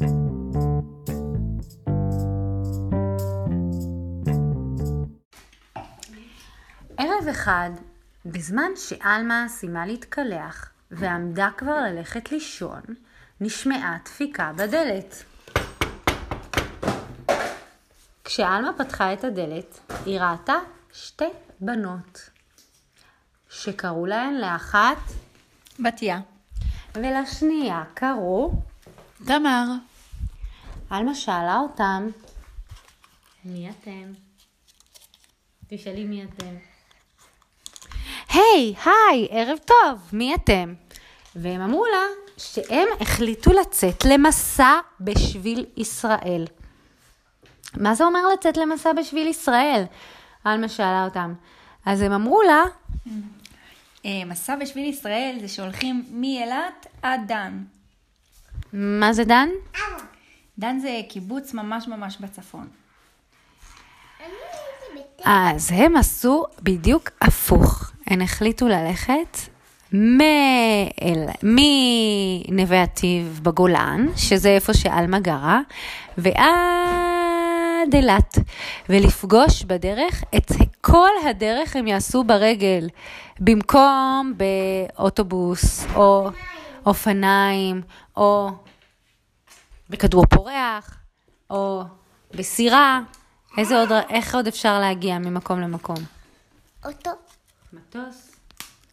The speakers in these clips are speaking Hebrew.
ערב אחד, בזמן שעלמה סיימה להתקלח ועמדה כבר ללכת לישון, נשמעה דפיקה בדלת. כשעלמה פתחה את הדלת, היא ראתה שתי בנות, שקראו להן לאחת בתיה. ולשנייה קראו, תמר. עלמה שאלה אותם, מי אתם? תשאלי מי אתם. היי, היי, ערב טוב, מי אתם? והם אמרו לה שהם החליטו לצאת למסע בשביל ישראל. מה זה אומר לצאת למסע בשביל ישראל? עלמה שאלה אותם. אז הם אמרו לה, אה, מסע בשביל ישראל זה שהולכים מאילת עד דן. מה זה דן? דן זה קיבוץ ממש ממש בצפון. אז הם עשו בדיוק הפוך. הם החליטו ללכת מאל... מנווה עתיב בגולן, שזה איפה שעלמה גרה, ועד אילת, ולפגוש בדרך את כל הדרך הם יעשו ברגל, במקום באוטובוס או אופניים או בכדור פורח או בסירה. איזה עוד, איך עוד אפשר להגיע ממקום למקום? אותו. מטוס.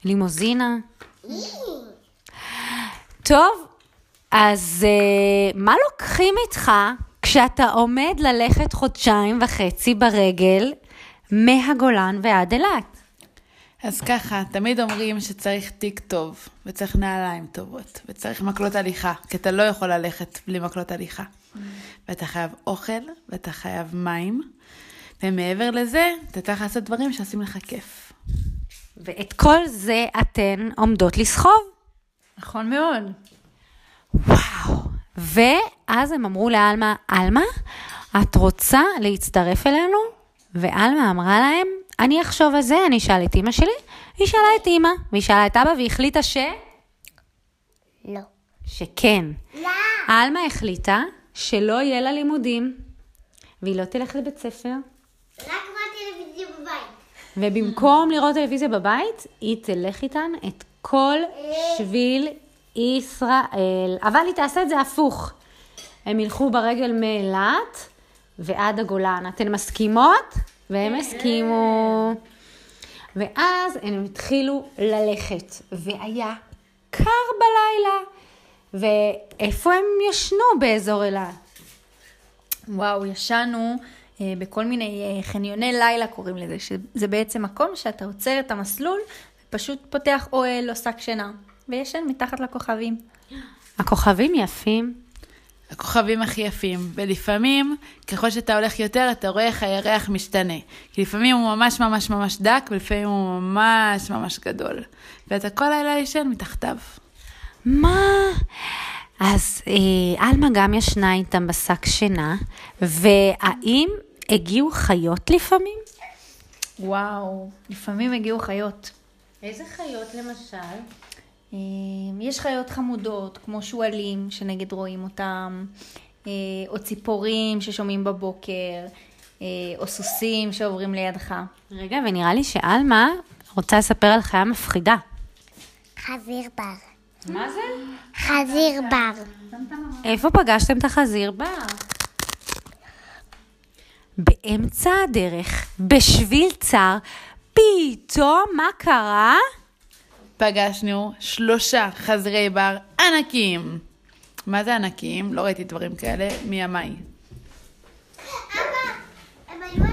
לימוזינה. טוב, אז uh, מה לוקחים איתך כשאתה עומד ללכת חודשיים וחצי ברגל מהגולן ועד אילת? אז ככה, תמיד אומרים שצריך תיק טוב, וצריך נעליים טובות, וצריך מקלות הליכה, כי אתה לא יכול ללכת בלי מקלות הליכה. ואתה חייב אוכל, ואתה חייב מים, ומעבר לזה, אתה צריך לעשות דברים שעושים לך כיף. ואת כל זה אתן עומדות לסחוב. נכון מאוד. וואו. ואז הם אמרו לעלמה, עלמה, את רוצה להצטרף אלינו? ועלמה אמרה להם, אני אחשוב על זה, אני אשאל את אימא שלי. היא שאלה את אימא, והיא שאלה את אבא, והיא החליטה ש... לא. שכן. לא. עלמה החליטה שלא יהיה לה לימודים, והיא לא תלך לבית ספר, רק מה טלוויזיה בבית. ובמקום לראות טלוויזיה בבית, היא תלך איתן את כל שביל ישראל. אבל היא תעשה את זה הפוך. הם ילכו ברגל מאילת ועד הגולן. אתן מסכימות? והם הסכימו. ואז הם התחילו ללכת, והיה קר בלילה. ואיפה הם ישנו באזור אילת? וואו, ישנו אה, בכל מיני אה, חניוני לילה קוראים לזה, שזה בעצם מקום שאתה עוצר את המסלול, ופשוט פותח אוהל או שק שינה, וישן מתחת לכוכבים. הכוכבים יפים. הכוכבים הכי יפים, ולפעמים, ככל שאתה הולך יותר, אתה רואה איך הירח משתנה. כי לפעמים הוא ממש ממש ממש דק, ולפעמים הוא ממש ממש גדול. ואתה כל לילה ישן מתחתיו. מה? אז אה, עלמה גם ישנה איתם בשק שינה, והאם הגיעו חיות לפעמים? וואו, לפעמים הגיעו חיות. איזה חיות למשל? אה, יש חיות חמודות, כמו שועלים, שנגד רואים אותם, אה, או ציפורים ששומעים בבוקר, אה, או סוסים שעוברים לידך. רגע, ונראה לי שעלמה רוצה לספר על חיה מפחידה. חזיר בר. מה זה? חזיר בר. איפה פגשתם את החזיר בר? באמצע הדרך, בשביל צר, פתאום מה קרה? פגשנו שלושה חזרי בר ענקים. מה זה ענקים? לא ראיתי דברים כאלה מימיי. אבא, הם היו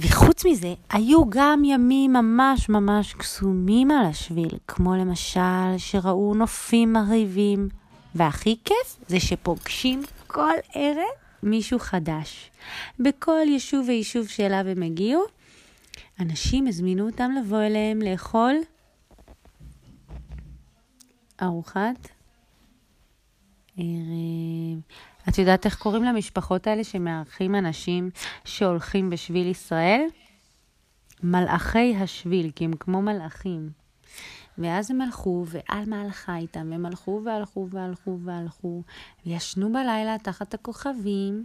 וחוץ מזה, היו גם ימים ממש ממש קסומים על השביל, כמו למשל שראו נופים מרהיבים. והכי כיף זה שפוגשים כל ערב מישהו חדש. בכל יישוב ויישוב שאליו הם הגיעו, אנשים הזמינו אותם לבוא אליהם לאכול ארוחת. את יודעת איך קוראים למשפחות האלה שמארחים אנשים שהולכים בשביל ישראל? מלאכי השביל, כי הם כמו מלאכים. ואז הם הלכו, ועלמה הלכה איתם, והם הלכו והלכו והלכו והלכו, וישנו בלילה תחת הכוכבים,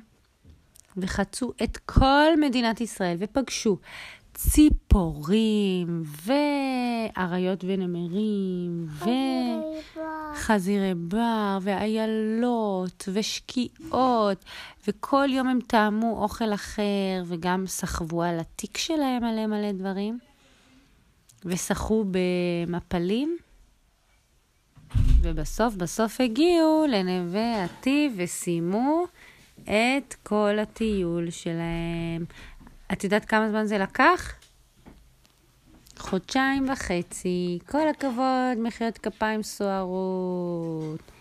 וחצו את כל מדינת ישראל, ופגשו ציפורים, ואריות ונמרים, וחזירי בר, ואיילות, ושקיעות, וכל יום הם טעמו אוכל אחר, וגם סחבו על התיק שלהם מלא מלא דברים, ושחו במפלים. ובסוף, בסוף הגיעו לנווה עתיב וסיימו את כל הטיול שלהם. את יודעת כמה זמן זה לקח? חודשיים וחצי. כל הכבוד, מחיאות כפיים סוערות.